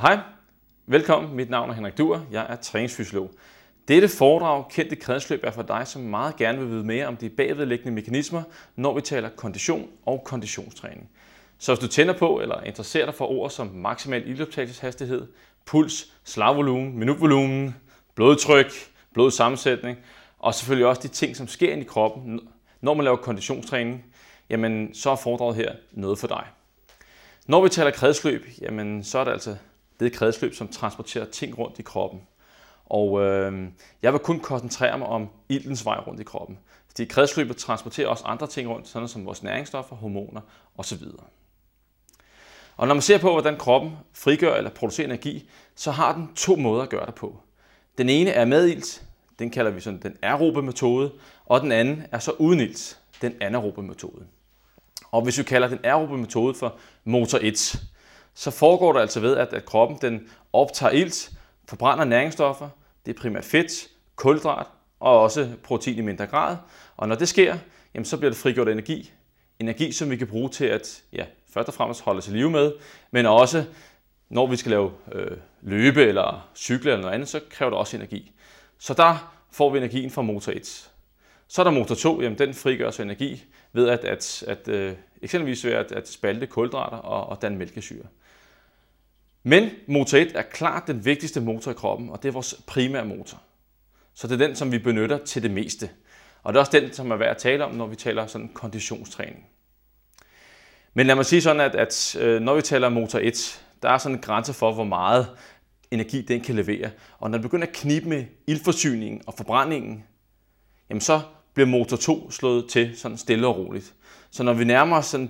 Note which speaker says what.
Speaker 1: Hej, velkommen. Mit navn er Henrik Duer. Jeg er træningsfysiolog. Dette foredrag, Kendte kredsløb, er for dig, som meget gerne vil vide mere om de bagvedliggende mekanismer, når vi taler kondition og konditionstræning. Så hvis du tænder på eller interesserer dig for ord som maksimal ildoptagelseshastighed, puls, slagvolumen, minutvolumen, blodtryk, blodsammensætning og selvfølgelig også de ting, som sker ind i kroppen, når man laver konditionstræning, jamen så er foredraget her noget for dig. Når vi taler kredsløb, jamen så er det altså det kredsløb, som transporterer ting rundt i kroppen. Og øh, jeg vil kun koncentrere mig om iltens vej rundt i kroppen. Fordi kredsløbet transporterer også andre ting rundt, sådan som vores næringsstoffer, hormoner osv. Og når man ser på, hvordan kroppen frigør eller producerer energi, så har den to måder at gøre det på. Den ene er med ilt, den kalder vi sådan den aerobe metode, og den anden er så uden ilt, den anaerobe metode. Og hvis vi kalder den aerobe metode for motor 1, så foregår det altså ved, at, at kroppen den optager ilt, forbrænder næringsstoffer, det er primært fedt, kulhydrat og også protein i mindre grad. Og når det sker, jamen, så bliver det frigjort energi. Energi, som vi kan bruge til at ja, først og fremmest holde os i live med, men også når vi skal lave øh, løbe eller cykle eller noget andet, så kræver det også energi. Så der får vi energien fra motor 1. Så er der motor 2, jamen den frigør så energi ved at, at, at øh, eksempelvis ved at, at spalte kulhydrater og, og danne mælkesyre. Men motor 1 er klart den vigtigste motor i kroppen, og det er vores primære motor. Så det er den, som vi benytter til det meste. Og det er også den, som er værd at tale om, når vi taler sådan konditionstræning. Men lad mig sige sådan, at, at øh, når vi taler motor 1, der er sådan en grænse for, hvor meget energi den kan levere. Og når det begynder at knibe med ildforsyningen og forbrændingen, jamen så bliver motor 2 slået til sådan stille og roligt. Så når vi nærmer os sådan